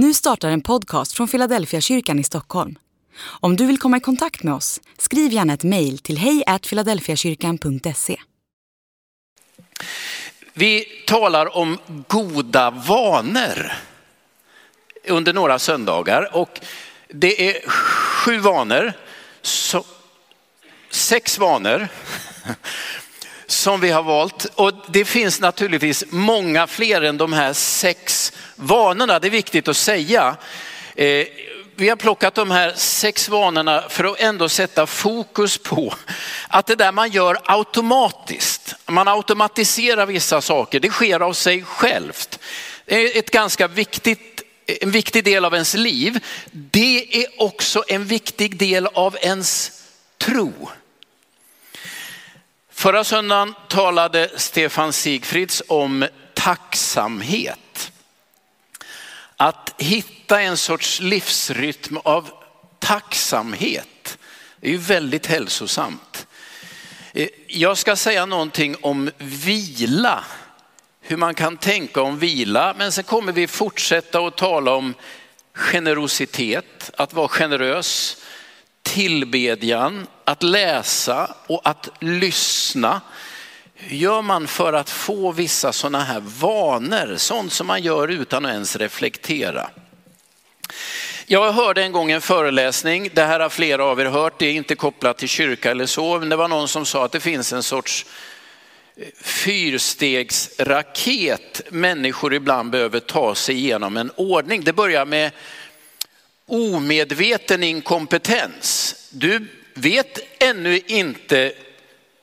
Nu startar en podcast från Philadelphia kyrkan i Stockholm. Om du vill komma i kontakt med oss, skriv gärna ett mejl till hejfiladelfiakyrkan.se. Vi talar om goda vanor under några söndagar och det är sju vanor, så, sex vanor som vi har valt. Och det finns naturligtvis många fler än de här sex vanorna, det är viktigt att säga. Eh, vi har plockat de här sex vanorna för att ändå sätta fokus på att det där man gör automatiskt, man automatiserar vissa saker, det sker av sig självt. Det är ett ganska viktigt, en viktig del av ens liv. Det är också en viktig del av ens tro. Förra söndagen talade Stefan Sigfrids om tacksamhet. Att hitta en sorts livsrytm av tacksamhet är ju väldigt hälsosamt. Eh, jag ska säga någonting om vila, hur man kan tänka om vila, men sen kommer vi fortsätta att tala om generositet, att vara generös, tillbedjan, att läsa och att lyssna. Hur gör man för att få vissa sådana här vanor, sånt som man gör utan att ens reflektera? Jag hörde en gång en föreläsning, det här har flera av er hört, det är inte kopplat till kyrka eller så, men det var någon som sa att det finns en sorts eh, fyrstegsraket människor ibland behöver ta sig igenom en ordning. Det börjar med omedveten inkompetens. Du vet ännu inte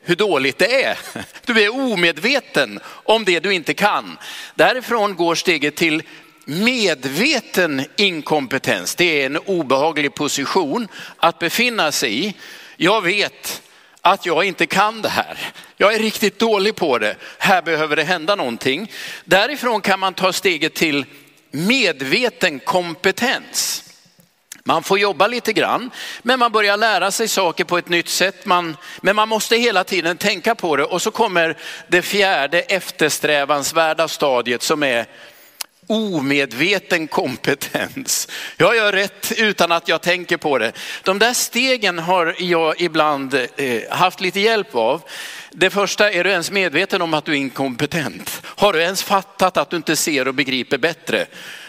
hur dåligt det är. Du är omedveten om det du inte kan. Därifrån går steget till medveten inkompetens. Det är en obehaglig position att befinna sig i. Jag vet att jag inte kan det här. Jag är riktigt dålig på det. Här behöver det hända någonting. Därifrån kan man ta steget till medveten kompetens. Man får jobba lite grann, men man börjar lära sig saker på ett nytt sätt. Man, men man måste hela tiden tänka på det och så kommer det fjärde eftersträvansvärda stadiet som är omedveten kompetens. Jag gör rätt utan att jag tänker på det. De där stegen har jag ibland eh, haft lite hjälp av. Det första, är du ens medveten om att du är inkompetent? Har du ens fattat att du inte ser och begriper bättre?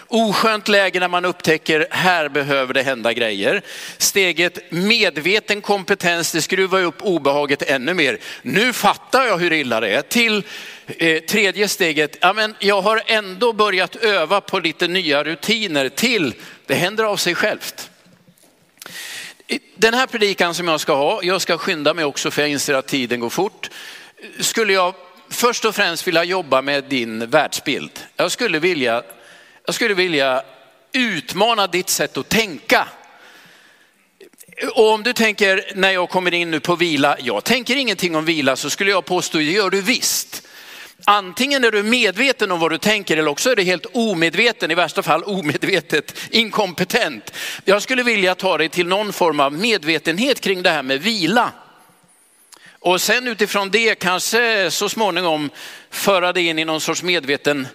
Oskönt läge när man upptäcker här behöver det hända grejer. Steget medveten kompetens, det skruvar upp obehaget ännu mer. Nu fattar jag hur illa det är. Till eh, tredje steget, ja, men jag har ändå börjat öva på lite nya rutiner. Till det händer av sig självt. Den här predikan som jag ska ha, jag ska skynda mig också för jag inser att tiden går fort. Skulle jag först och främst vilja jobba med din världsbild. Jag skulle vilja jag skulle vilja utmana ditt sätt att tänka. Och om du tänker när jag kommer in nu på vila, jag tänker ingenting om vila så skulle jag påstå, det gör du visst. Antingen är du medveten om vad du tänker eller också är du helt omedveten, i värsta fall omedvetet inkompetent. Jag skulle vilja ta dig till någon form av medvetenhet kring det här med vila. Och sen utifrån det kanske så småningom föra dig in i någon sorts medveten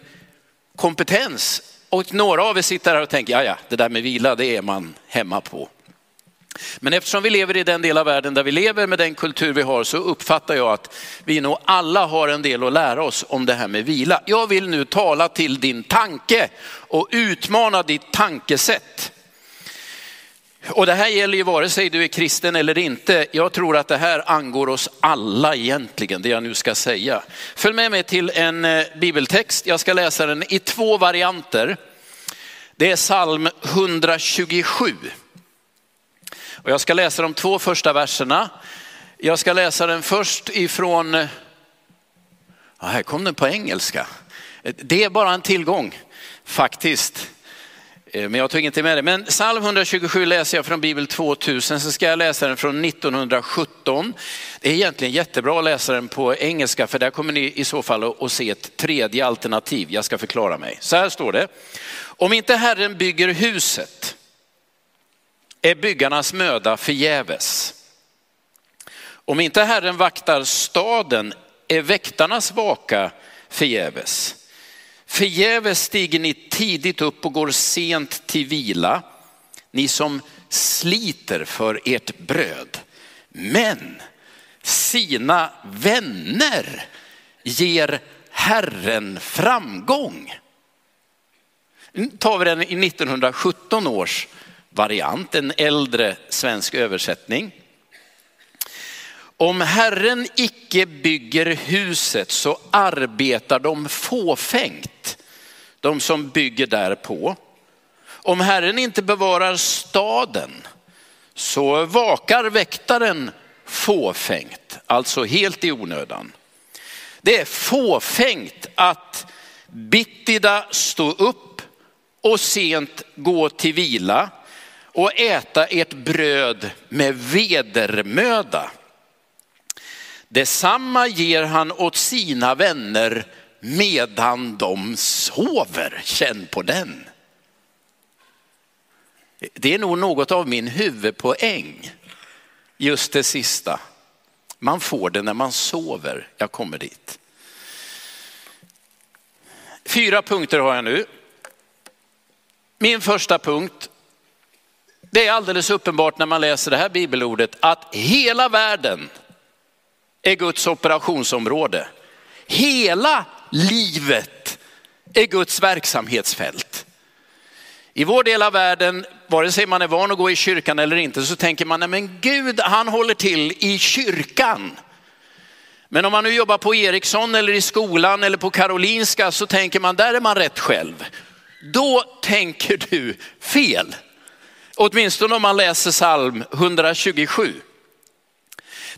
kompetens och några av er sitter här och tänker, ja ja, det där med vila, det är man hemma på. Men eftersom vi lever i den del av världen där vi lever med den kultur vi har så uppfattar jag att vi nog alla har en del att lära oss om det här med vila. Jag vill nu tala till din tanke och utmana ditt tankesätt. Och det här gäller ju vare sig du är kristen eller inte. Jag tror att det här angår oss alla egentligen, det jag nu ska säga. Följ med mig till en eh, bibeltext. Jag ska läsa den i två varianter. Det är psalm 127. Och jag ska läsa de två första verserna. Jag ska läsa den först ifrån, ja, här kom den på engelska. Det är bara en tillgång faktiskt. Eh, men jag tog inte med det. Men psalm 127 läser jag från Bibel 2000, så ska jag läsa den från 1917. Det är egentligen jättebra att läsa den på engelska, för där kommer ni i så fall att se ett tredje alternativ. Jag ska förklara mig. Så här står det. Om inte Herren bygger huset är byggarnas möda förgäves. Om inte Herren vaktar staden är väktarnas vaka förgäves. Förgäves stiger ni tidigt upp och går sent till vila, ni som sliter för ert bröd. Men sina vänner ger Herren framgång. Nu tar vi den i 1917 års variant, en äldre svensk översättning. Om Herren icke bygger huset så arbetar de fåfängt, de som bygger därpå. Om Herren inte bevarar staden så vakar väktaren fåfängt, alltså helt i onödan. Det är fåfängt att bittida stå upp och sent gå till vila och äta ert bröd med vedermöda. Detsamma ger han åt sina vänner medan de sover. Känn på den. Det är nog något av min huvudpoäng, just det sista. Man får det när man sover. Jag kommer dit. Fyra punkter har jag nu. Min första punkt, det är alldeles uppenbart när man läser det här bibelordet att hela världen är Guds operationsområde. Hela livet är Guds verksamhetsfält. I vår del av världen, vare sig man är van att gå i kyrkan eller inte, så tänker man, nej men Gud han håller till i kyrkan. Men om man nu jobbar på Ericsson eller i skolan eller på Karolinska så tänker man, där är man rätt själv. Då tänker du fel. Åtminstone om man läser psalm 127.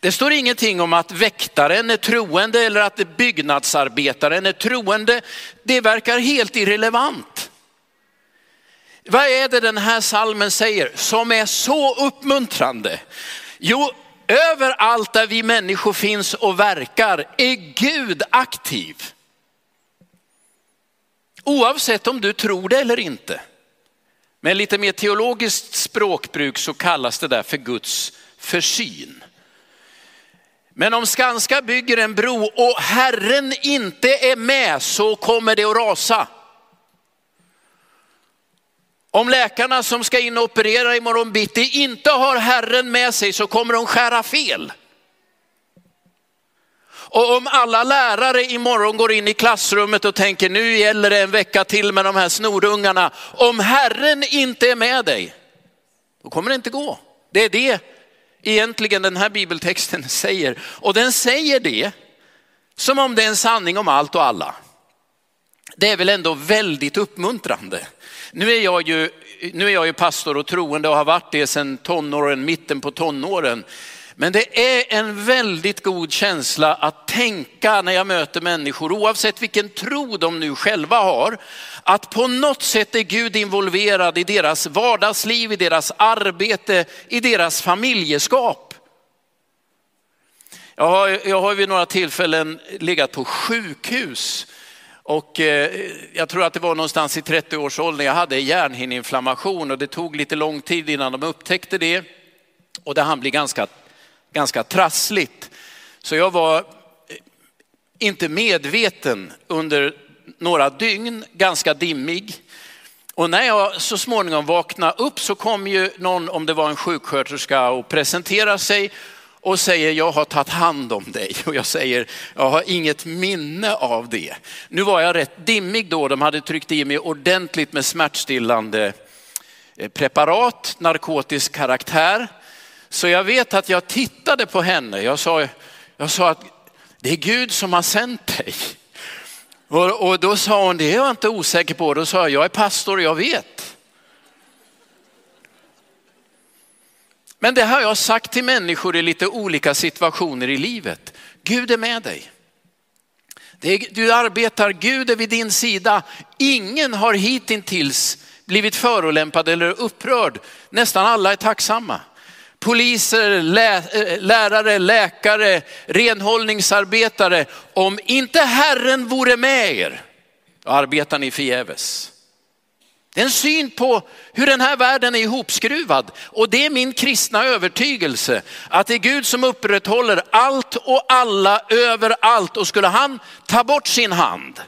Det står ingenting om att väktaren är troende eller att byggnadsarbetaren är troende. Det verkar helt irrelevant. Vad är det den här salmen säger som är så uppmuntrande? Jo, överallt där vi människor finns och verkar är Gud aktiv. Oavsett om du tror det eller inte. Med lite mer teologiskt språkbruk så kallas det där för Guds försyn. Men om Skanska bygger en bro och Herren inte är med så kommer det att rasa. Om läkarna som ska in och operera imorgon bitti inte har Herren med sig så kommer de skära fel. Och om alla lärare imorgon går in i klassrummet och tänker nu gäller det en vecka till med de här snorungarna. Om Herren inte är med dig, då kommer det inte gå. Det är det egentligen den här bibeltexten säger. Och den säger det som om det är en sanning om allt och alla. Det är väl ändå väldigt uppmuntrande. Nu är jag ju, nu är jag ju pastor och troende och har varit det sedan tonåren, mitten på tonåren. Men det är en väldigt god känsla att tänka när jag möter människor, oavsett vilken tro de nu själva har, att på något sätt är Gud involverad i deras vardagsliv, i deras arbete, i deras familjeskap. Jag har, jag har vid några tillfällen legat på sjukhus och eh, jag tror att det var någonstans i 30-årsåldern, jag hade hjärnhinneinflammation och det tog lite lång tid innan de upptäckte det. Och det hann bli ganska, ganska trassligt. Så jag var eh, inte medveten under några dygn, ganska dimmig. Och när jag så småningom vaknade upp så kom ju någon, om det var en sjuksköterska, och presenterade sig och säger jag har tagit hand om dig. Och jag säger jag har inget minne av det. Nu var jag rätt dimmig då, de hade tryckt i mig ordentligt med smärtstillande eh, preparat, narkotisk karaktär. Så jag vet att jag tittade på henne, jag sa, jag sa att det är Gud som har sänt dig. Och, och då sa hon, det är jag inte osäker på. Då sa jag, jag är pastor och jag vet. Men det har jag sagt till människor i lite olika situationer i livet. Gud är med dig. Är, du arbetar, Gud är vid din sida. Ingen har hittills blivit förolämpad eller upprörd. Nästan alla är tacksamma. Poliser, lä, eh, lärare, läkare, renhållningsarbetare. Om inte Herren vore med er, då arbetar ni förgäves. Det är en syn på hur den här världen är ihopskruvad. Och det är min kristna övertygelse att det är Gud som upprätthåller allt och alla överallt. Och skulle han ta bort sin hand,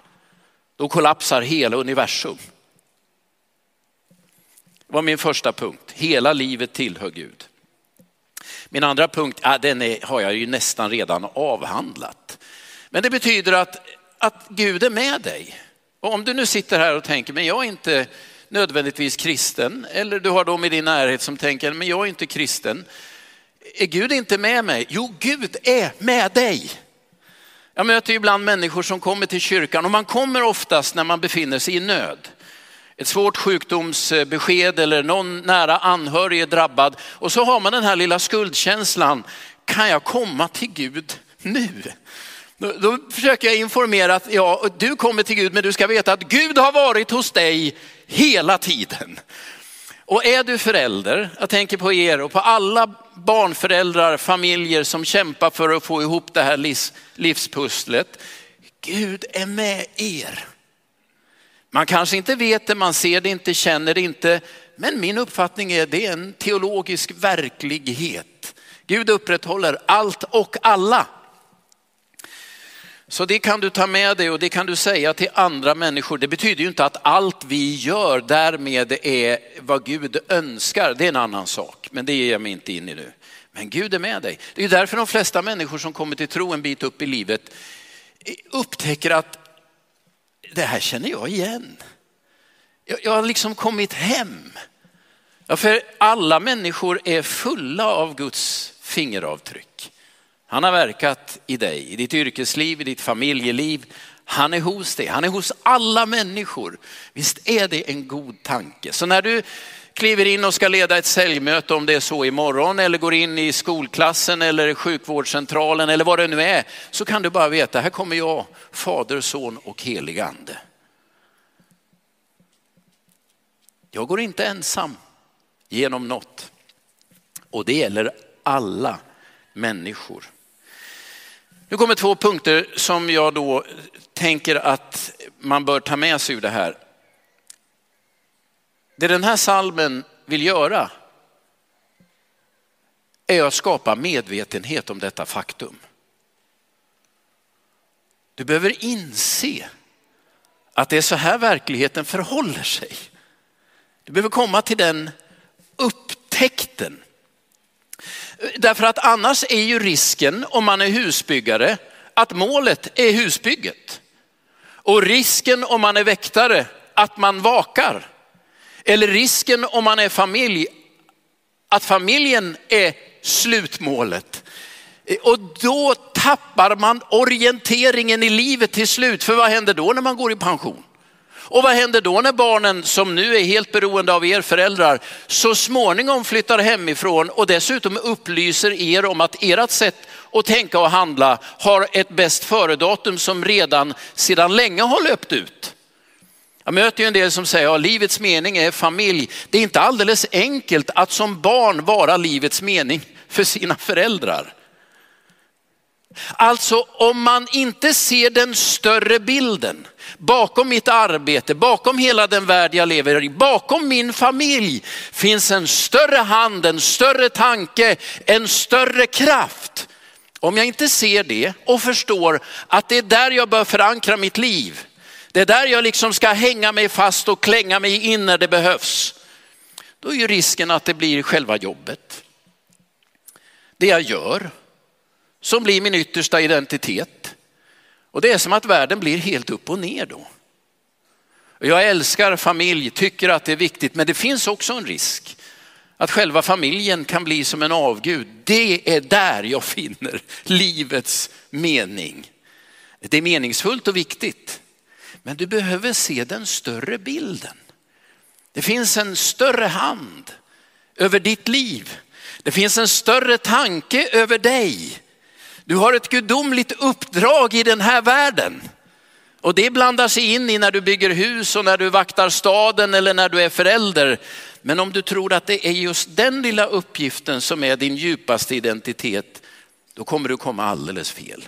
då kollapsar hela universum. Det var min första punkt. Hela livet tillhör Gud. Min andra punkt, ja, den är, har jag ju nästan redan avhandlat. Men det betyder att, att Gud är med dig. Och om du nu sitter här och tänker, men jag är inte nödvändigtvis kristen, eller du har de i din närhet som tänker, men jag är inte kristen. Är Gud inte med mig? Jo, Gud är med dig. Jag möter ibland människor som kommer till kyrkan och man kommer oftast när man befinner sig i nöd. Ett svårt sjukdomsbesked eller någon nära anhörig är drabbad och så har man den här lilla skuldkänslan. Kan jag komma till Gud nu? Då, då försöker jag informera att ja, du kommer till Gud men du ska veta att Gud har varit hos dig hela tiden. Och är du förälder, jag tänker på er och på alla barnföräldrar, familjer som kämpar för att få ihop det här livspusslet. Gud är med er. Man kanske inte vet det, man ser det inte, känner det inte. Men min uppfattning är det är en teologisk verklighet. Gud upprätthåller allt och alla. Så det kan du ta med dig och det kan du säga till andra människor. Det betyder ju inte att allt vi gör därmed är vad Gud önskar. Det är en annan sak, men det ger jag mig inte in i nu. Men Gud är med dig. Det är därför de flesta människor som kommer till tro en bit upp i livet upptäcker att det här känner jag igen. Jag, har liksom kommit hem. Ja, för alla människor är fulla av Guds fingeravtryck. Han har verkat i dig, i ditt yrkesliv, i ditt familjeliv. Han är hos dig, han är hos alla människor. Visst är det en god tanke? Så när du kliver in och ska leda ett säljmöte om det är så imorgon eller går in i skolklassen eller sjukvårdscentralen eller vad det nu är så kan du bara veta, här kommer jag, Fader, Son och helig ande. Jag går inte ensam genom något och det gäller alla människor. Nu kommer två punkter som jag då tänker att man bör ta med sig ur det här. Det den här salmen vill göra är att skapa medvetenhet om detta faktum. Du behöver inse att det är så här verkligheten förhåller sig. Du behöver komma till den upptäckten. Därför att annars är ju risken om man är husbyggare att målet är husbygget. Och risken om man är väktare att man vakar. Eller risken om man är familj att familjen är slutmålet. Och då tappar man orienteringen i livet till slut. För vad händer då när man går i pension? Och vad händer då när barnen som nu är helt beroende av er föräldrar så småningom flyttar hemifrån och dessutom upplyser er om att ert sätt att tänka och handla har ett bäst före-datum som redan sedan länge har löpt ut. Jag möter ju en del som säger att ja, livets mening är familj. Det är inte alldeles enkelt att som barn vara livets mening för sina föräldrar. Alltså om man inte ser den större bilden bakom mitt arbete, bakom hela den värld jag lever i, bakom min familj finns en större hand, en större tanke, en större kraft. Om jag inte ser det och förstår att det är där jag bör förankra mitt liv, det är där jag liksom ska hänga mig fast och klänga mig in när det behövs. Då är ju risken att det blir själva jobbet. Det jag gör som blir min yttersta identitet. Och det är som att världen blir helt upp och ner då. Jag älskar familj, tycker att det är viktigt, men det finns också en risk att själva familjen kan bli som en avgud. Det är där jag finner livets mening. Det är meningsfullt och viktigt. Men du behöver se den större bilden. Det finns en större hand över ditt liv. Det finns en större tanke över dig. Du har ett gudomligt uppdrag i den här världen. Och det blandar sig in i när du bygger hus och när du vaktar staden eller när du är förälder. Men om du tror att det är just den lilla uppgiften som är din djupaste identitet, då kommer du komma alldeles fel.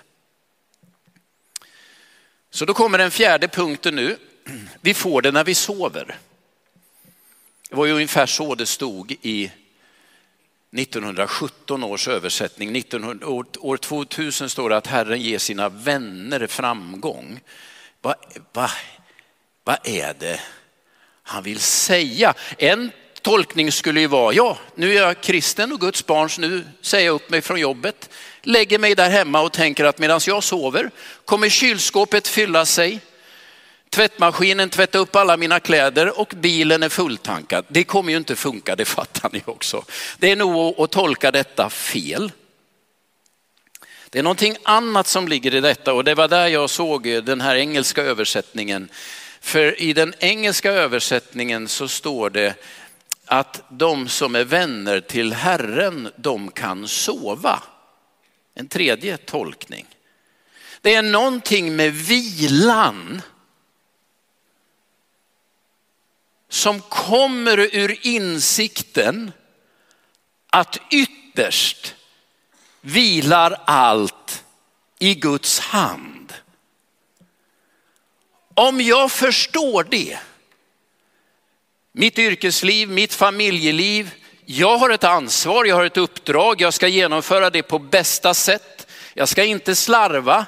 Så då kommer den fjärde punkten nu. Vi får det när vi sover. Det var ju ungefär så det stod i 1917 års översättning. 1900, år 2000 står det att Herren ger sina vänner framgång. Va, va, Vad är det han vill säga? En tolkning skulle ju vara, ja, nu är jag kristen och Guds barn, så nu säger jag upp mig från jobbet, lägger mig där hemma och tänker att medan jag sover kommer kylskåpet fylla sig, tvättmaskinen tvätta upp alla mina kläder och bilen är fulltankad. Det kommer ju inte funka, det fattar ni också. Det är nog att tolka detta fel. Det är någonting annat som ligger i detta och det var där jag såg den här engelska översättningen. För i den engelska översättningen så står det att de som är vänner till Herren, de kan sova. En tredje tolkning. Det är någonting med vilan som kommer ur insikten att ytterst vilar allt i Guds hand. Om jag förstår det, mitt yrkesliv, mitt familjeliv, jag har ett ansvar, jag har ett uppdrag, jag ska genomföra det på bästa sätt. Jag ska inte slarva.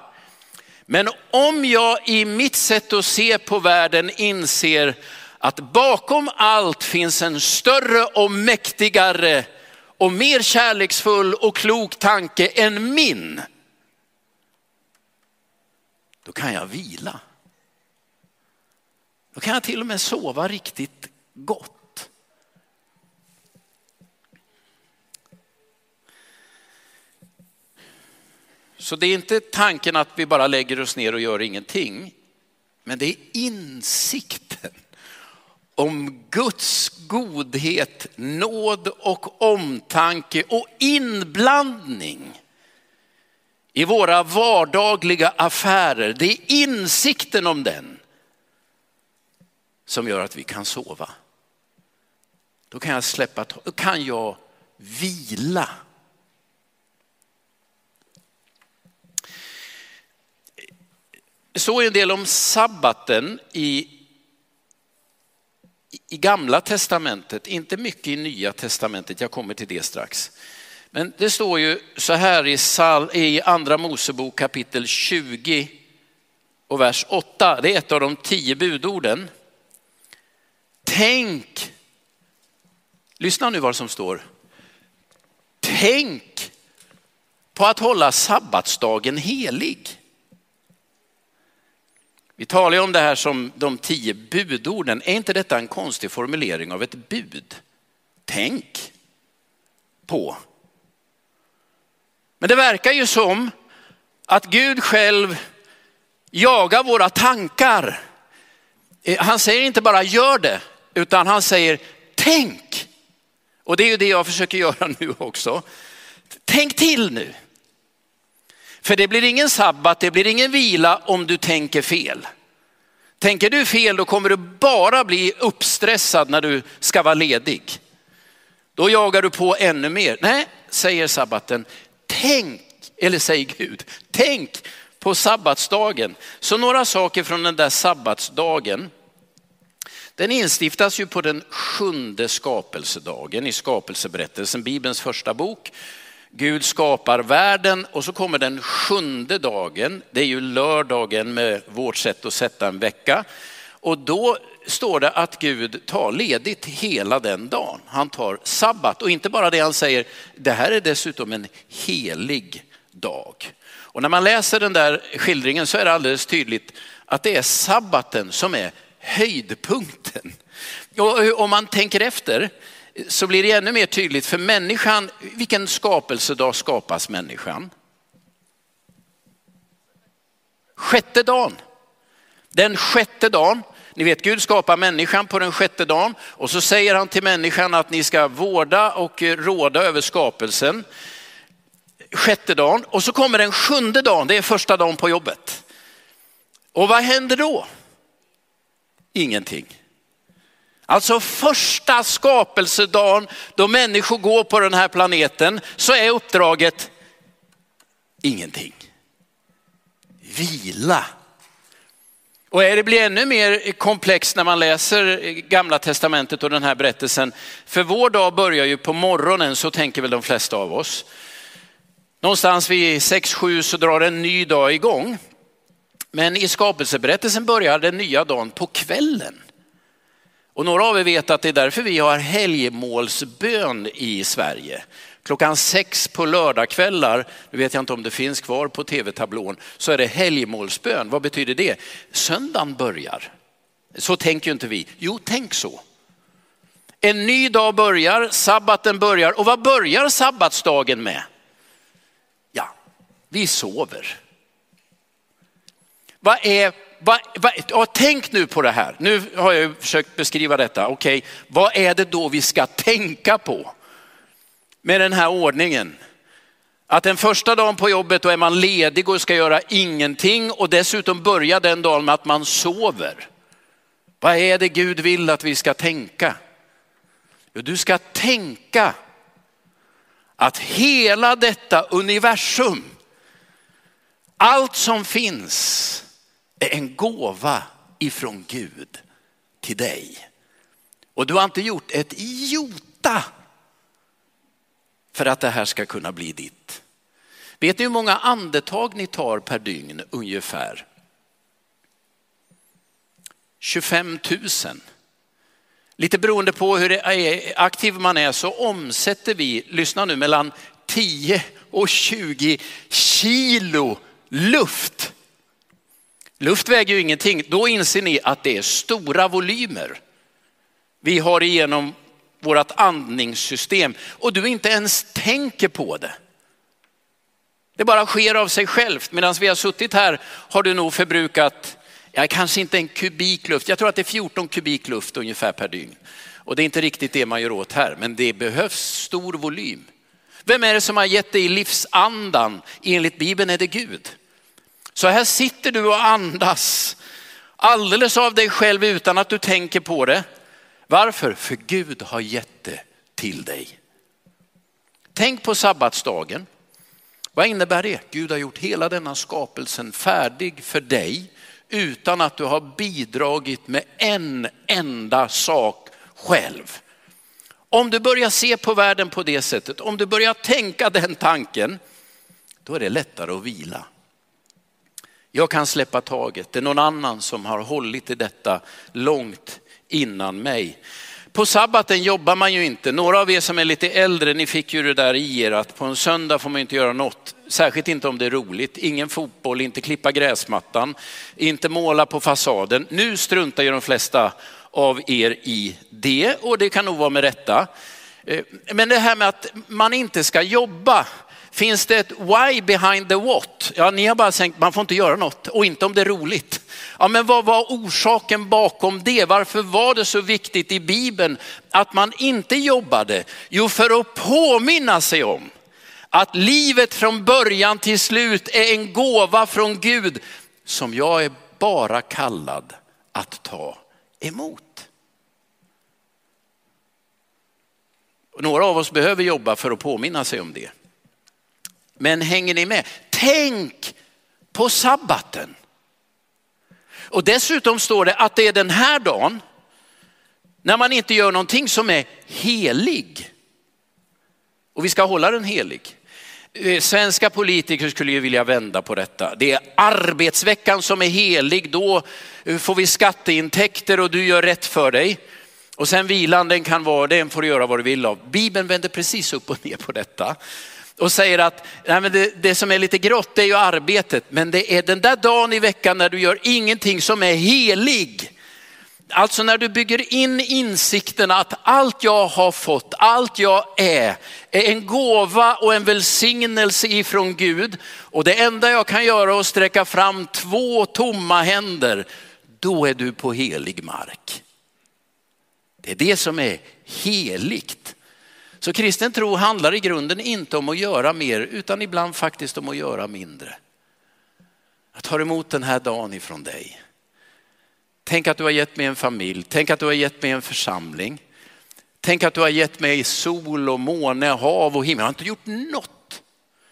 Men om jag i mitt sätt att se på världen inser att bakom allt finns en större och mäktigare och mer kärleksfull och klok tanke än min. Då kan jag vila. Då kan jag till och med sova riktigt gott. Så det är inte tanken att vi bara lägger oss ner och gör ingenting. Men det är insikten om Guds godhet, nåd och omtanke och inblandning i våra vardagliga affärer. Det är insikten om den som gör att vi kan sova. Då kan jag släppa, då kan jag vila. Det står en del om sabbaten i i gamla testamentet, inte mycket i nya testamentet, jag kommer till det strax. Men det står ju så här i, Sal, i andra Mosebok kapitel 20 och vers 8. Det är ett av de tio budorden. Tänk, lyssna nu vad som står. Tänk på att hålla sabbatsdagen helig. Vi talar ju om det här som de tio budorden. Är inte detta en konstig formulering av ett bud? Tänk på. Men det verkar ju som att Gud själv jagar våra tankar. Eh, han säger inte bara gör det, utan han säger tänk. Och det är ju det jag försöker göra nu också. Tänk till nu. För det blir ingen sabbat, det blir ingen vila om du tänker fel. Tänker du fel då kommer du bara bli uppstressad när du ska vara ledig. Då jagar du på ännu mer. Nej, säger sabbaten, tänk, eller säger Gud, tänk på sabbatsdagen. Så några saker från den där sabbatsdagen. Den instiftas ju på den sjunde skapelsedagen i skapelseberättelsen, Bibelns första bok. Gud skapar världen och så kommer den sjunde dagen, det är ju lördagen med vårt sätt att sätta en vecka. Och då står det att Gud tar ledigt hela den dagen. Han tar sabbat och inte bara det han säger, det här är dessutom en helig dag. Och när man läser den där skildringen så är det alldeles tydligt att det är sabbaten som är höjdpunkten. Och eh, om man tänker efter eh, så blir det ännu mer tydligt för människan, vilken skapelsedag skapas människan? Sjätte dagen. Den sjätte dagen, ni vet Gud skapar människan på den sjätte dagen och så säger han till människan att ni ska vårda och eh, råda över skapelsen. Sjätte dagen och så kommer den sjunde dagen, det är första dagen på jobbet. Och vad händer då? Ingenting. Alltså första skapelsedagen då människor går på den här planeten så är uppdraget ingenting. Vila. Och det blir ännu mer komplext när man läser gamla testamentet och den här berättelsen. För vår dag börjar ju på morgonen, så tänker väl de flesta av oss. Någonstans vid 6-7 så drar en ny dag igång. Men i skapelseberättelsen börjar den nya dagen på kvällen. Och några av er vet att det är därför vi har helgmålsbön i Sverige. Klockan sex på lördagskvällar, nu vet jag inte om det finns kvar på tv-tablån, så är det helgmålsbön. Vad betyder det? Söndagen börjar. Så tänker ju inte vi. Jo, tänk så. En ny dag börjar, sabbaten börjar och vad börjar sabbatsdagen med? Ja, vi sover. Vad är, vad, vad, ja, tänk nu på det här. Nu har jag försökt beskriva detta. Okej, okay. vad är det då vi ska tänka på med den här ordningen? Att den första dagen på jobbet då är man ledig och ska göra ingenting och dessutom börja den dagen med att man sover. Vad är det Gud vill att vi ska tänka? Jo, du ska tänka att hela detta universum, allt som finns är en gåva ifrån Gud till dig. Och du har inte gjort ett jota för att det här ska kunna bli ditt. Vet ni hur många andetag ni tar per dygn ungefär? 25 000. Lite beroende på hur aktiv man är så omsätter vi, lyssna nu, mellan 10 och 20 kilo luft. Luft väger ju ingenting. Då inser ni att det är stora volymer. Vi har igenom vårt andningssystem och du inte ens tänker på det. Det bara sker av sig självt. Medan vi har suttit här har du nog förbrukat ja, kanske inte en kubik luft. Jag tror att det är 14 kubik luft ungefär per dygn. Och det är inte riktigt det man gör åt här, men det behövs stor volym. Vem är det som har gett dig livsandan? Enligt Bibeln är det Gud. Så här sitter du och andas alldeles av dig själv utan att du tänker på det. Varför? För Gud har gett det till dig. Tänk på sabbatsdagen. Vad innebär det? Gud har gjort hela denna skapelsen färdig för dig utan att du har bidragit med en enda sak själv. Om du börjar se på världen på det sättet, om du börjar tänka den tanken, då är det lättare att vila. Jag kan släppa taget, det är någon annan som har hållit i detta långt innan mig. På sabbaten jobbar man ju inte. Några av er som är lite äldre, ni fick ju det där i er att på en söndag får man inte göra något. Särskilt inte om det är roligt. Ingen fotboll, inte klippa gräsmattan, inte måla på fasaden. Nu struntar ju de flesta av er i det och det kan nog vara med rätta. Eh, men det här med att man inte ska jobba, Finns det ett why behind the what? Ja, ni har bara tänkt man får inte göra något och inte om det är roligt. Ja, men vad var orsaken bakom det? Varför var det så viktigt i Bibeln att man inte jobbade? Jo, för att påminna sig om att livet från början till slut är en gåva från Gud som jag är bara kallad att ta emot. några av oss behöver jobba för att påminna sig om det. Men hänger ni med? Tänk på sabbaten. Och dessutom står det att det är den här dagen när man inte gör någonting som är helig. Och vi ska hålla den helig. Eh, svenska politiker skulle ju vilja vända på detta. Det är arbetsveckan som är helig, då eh, får vi skatteintäkter och du gör rätt för dig. Och sen vilan, den kan vara, den får du göra vad du vill av. Bibeln vänder precis upp och ner på detta och säger att nej, men det, det, som är lite grått det är ju arbetet, men det är den där dagen i veckan när du gör ingenting som är helig. Alltså när du bygger in insikten att allt jag har fått, allt jag är, är en gåva och en välsignelse ifrån Gud. Och det enda jag kan göra är att sträcka fram två tomma händer. Då är du på helig mark. Det är det som är heligt. Så kristen tro handlar i grunden inte om att göra mer utan ibland faktiskt om att göra mindre. Jag tar emot den här dagen ifrån dig. Tänk att du har gett mig en familj, tänk att du har gett mig en församling. Tänk att du har gett mig sol och måne, hav och himmel. Jag har inte gjort något.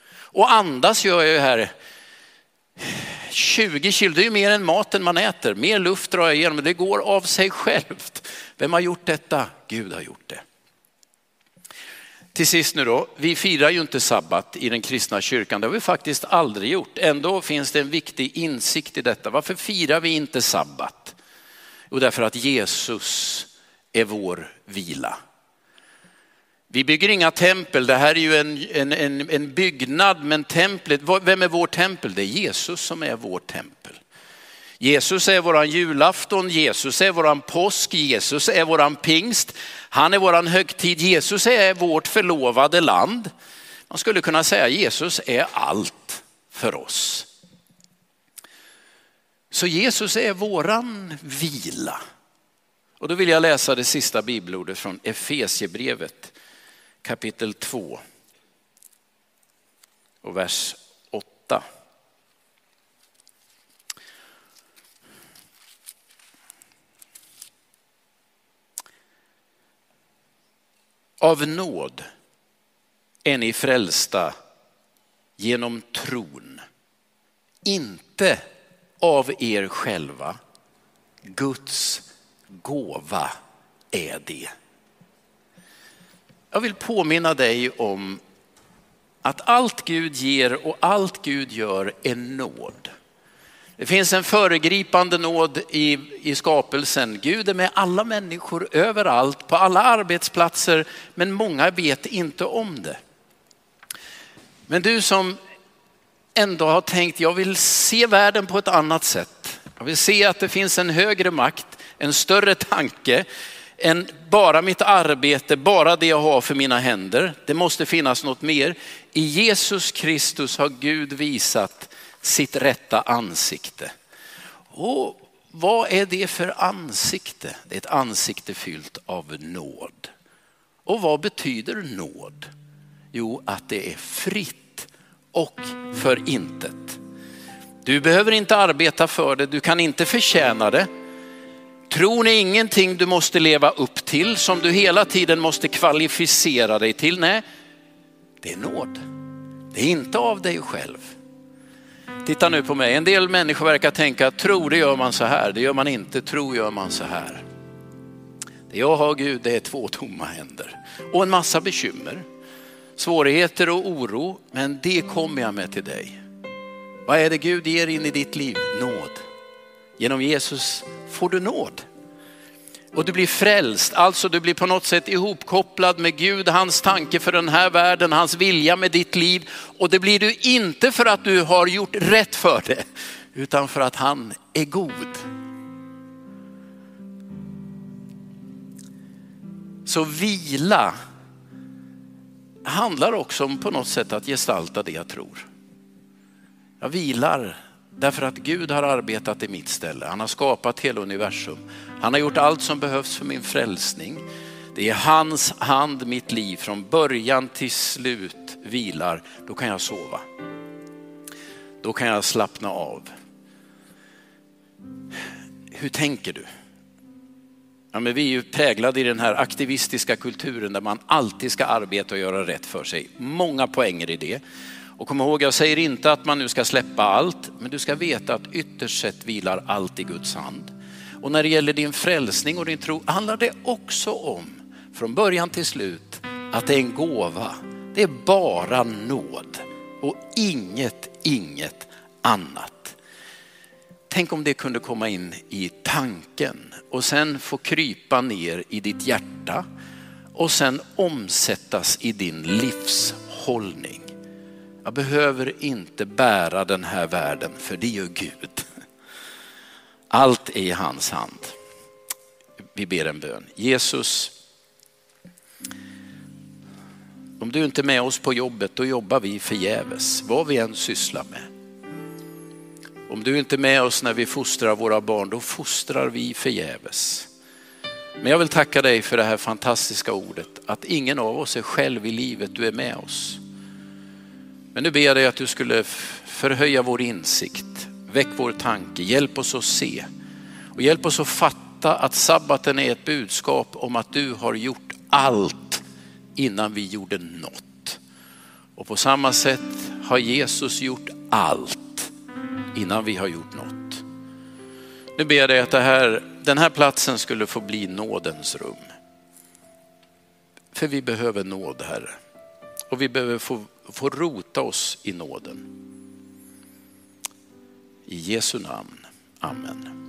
Och andas gör jag ju här 20 kilo, det är ju mer än maten man äter. Mer luft drar jag igenom, det går av sig självt. Vem har gjort detta? Gud har gjort det. Till sist nu då, vi firar ju inte sabbat i den kristna kyrkan. Det har vi faktiskt aldrig gjort. Ändå finns det en viktig insikt i detta. Varför firar vi inte sabbat? Jo, därför att Jesus är vår vila. Vi bygger inga tempel, det här är ju en, en, en, en byggnad, men templet, vem är vår tempel? Det är Jesus som är vår tempel. Jesus är våran julafton, Jesus är våran påsk, Jesus är våran pingst, han är våran högtid, Jesus är vårt förlovade land. Man skulle kunna säga Jesus är allt för oss. Så Jesus är våran vila. Och då vill jag läsa det sista bibelordet från Efesiebrevet kapitel 2 och vers 8. Av nåd är ni frälsta genom tron, inte av er själva. Guds gåva är det. Jag vill påminna dig om att allt Gud ger och allt Gud gör är nåd. Det finns en föregripande nåd i, i skapelsen. Gud är med alla människor överallt, på alla arbetsplatser, men många vet inte om det. Men du som ändå har tänkt, jag vill se världen på ett annat sätt. Jag vill se att det finns en högre makt, en större tanke än bara mitt arbete, bara det jag har för mina händer. Det måste finnas något mer. I Jesus Kristus har Gud visat sitt rätta ansikte. Och vad är det för ansikte? Det är ett ansikte fyllt av nåd. Och vad betyder nåd? Jo, att det är fritt och för intet. Du behöver inte arbeta för det, du kan inte förtjäna det. Tron är ingenting du måste leva upp till, som du hela tiden måste kvalificera dig till. Nej, det är nåd. Det är inte av dig själv. Titta nu på mig, en del människor verkar tänka att tro det gör man så här, det gör man inte, tro gör man så här. Det jag har Gud det är två tomma händer och en massa bekymmer, svårigheter och oro, men det kommer jag med till dig. Vad är det Gud ger in i ditt liv? Nåd. Genom Jesus får du nåd. Och du blir frälst, alltså du blir på något sätt ihopkopplad med Gud, hans tanke för den här världen, hans vilja med ditt liv. Och det blir du inte för att du har gjort rätt för det, utan för att han är god. Så vila handlar också om på något sätt att gestalta det jag tror. Jag vilar Därför att Gud har arbetat i mitt ställe. Han har skapat hela universum. Han har gjort allt som behövs för min frälsning. Det är hans hand mitt liv från början till slut vilar. Då kan jag sova. Då kan jag slappna av. Hur tänker du? Ja, men vi är ju präglade i den här aktivistiska kulturen där man alltid ska arbeta och göra rätt för sig. Många poänger i det. Och kom ihåg, jag säger inte att man nu ska släppa allt, men du ska veta att ytterst sett vilar allt i Guds hand. Och när det gäller din frälsning och din tro handlar det också om, från början till slut, att det är en gåva. Det är bara nåd och inget, inget annat. Tänk om det kunde komma in i tanken och sen få krypa ner i ditt hjärta och sen omsättas i din livshållning. Jag behöver inte bära den här världen för det gör Gud. Allt är i hans hand. Vi ber en bön. Jesus, om du inte är med oss på jobbet, då jobbar vi förgäves, vad vi än sysslar med. Om du inte är med oss när vi fostrar våra barn, då fostrar vi förgäves. Men jag vill tacka dig för det här fantastiska ordet, att ingen av oss är själv i livet, du är med oss. Men nu ber jag dig att du skulle förhöja vår insikt, väck vår tanke, hjälp oss att se och hjälp oss att fatta att sabbaten är ett budskap om att du har gjort allt innan vi gjorde något. Och på samma sätt har Jesus gjort allt innan vi har gjort något. Nu ber jag dig att här, den här platsen skulle få bli nådens rum. För vi behöver nåd, Herre. och vi behöver få, få rota oss i nåden. I Jesu namn. Amen.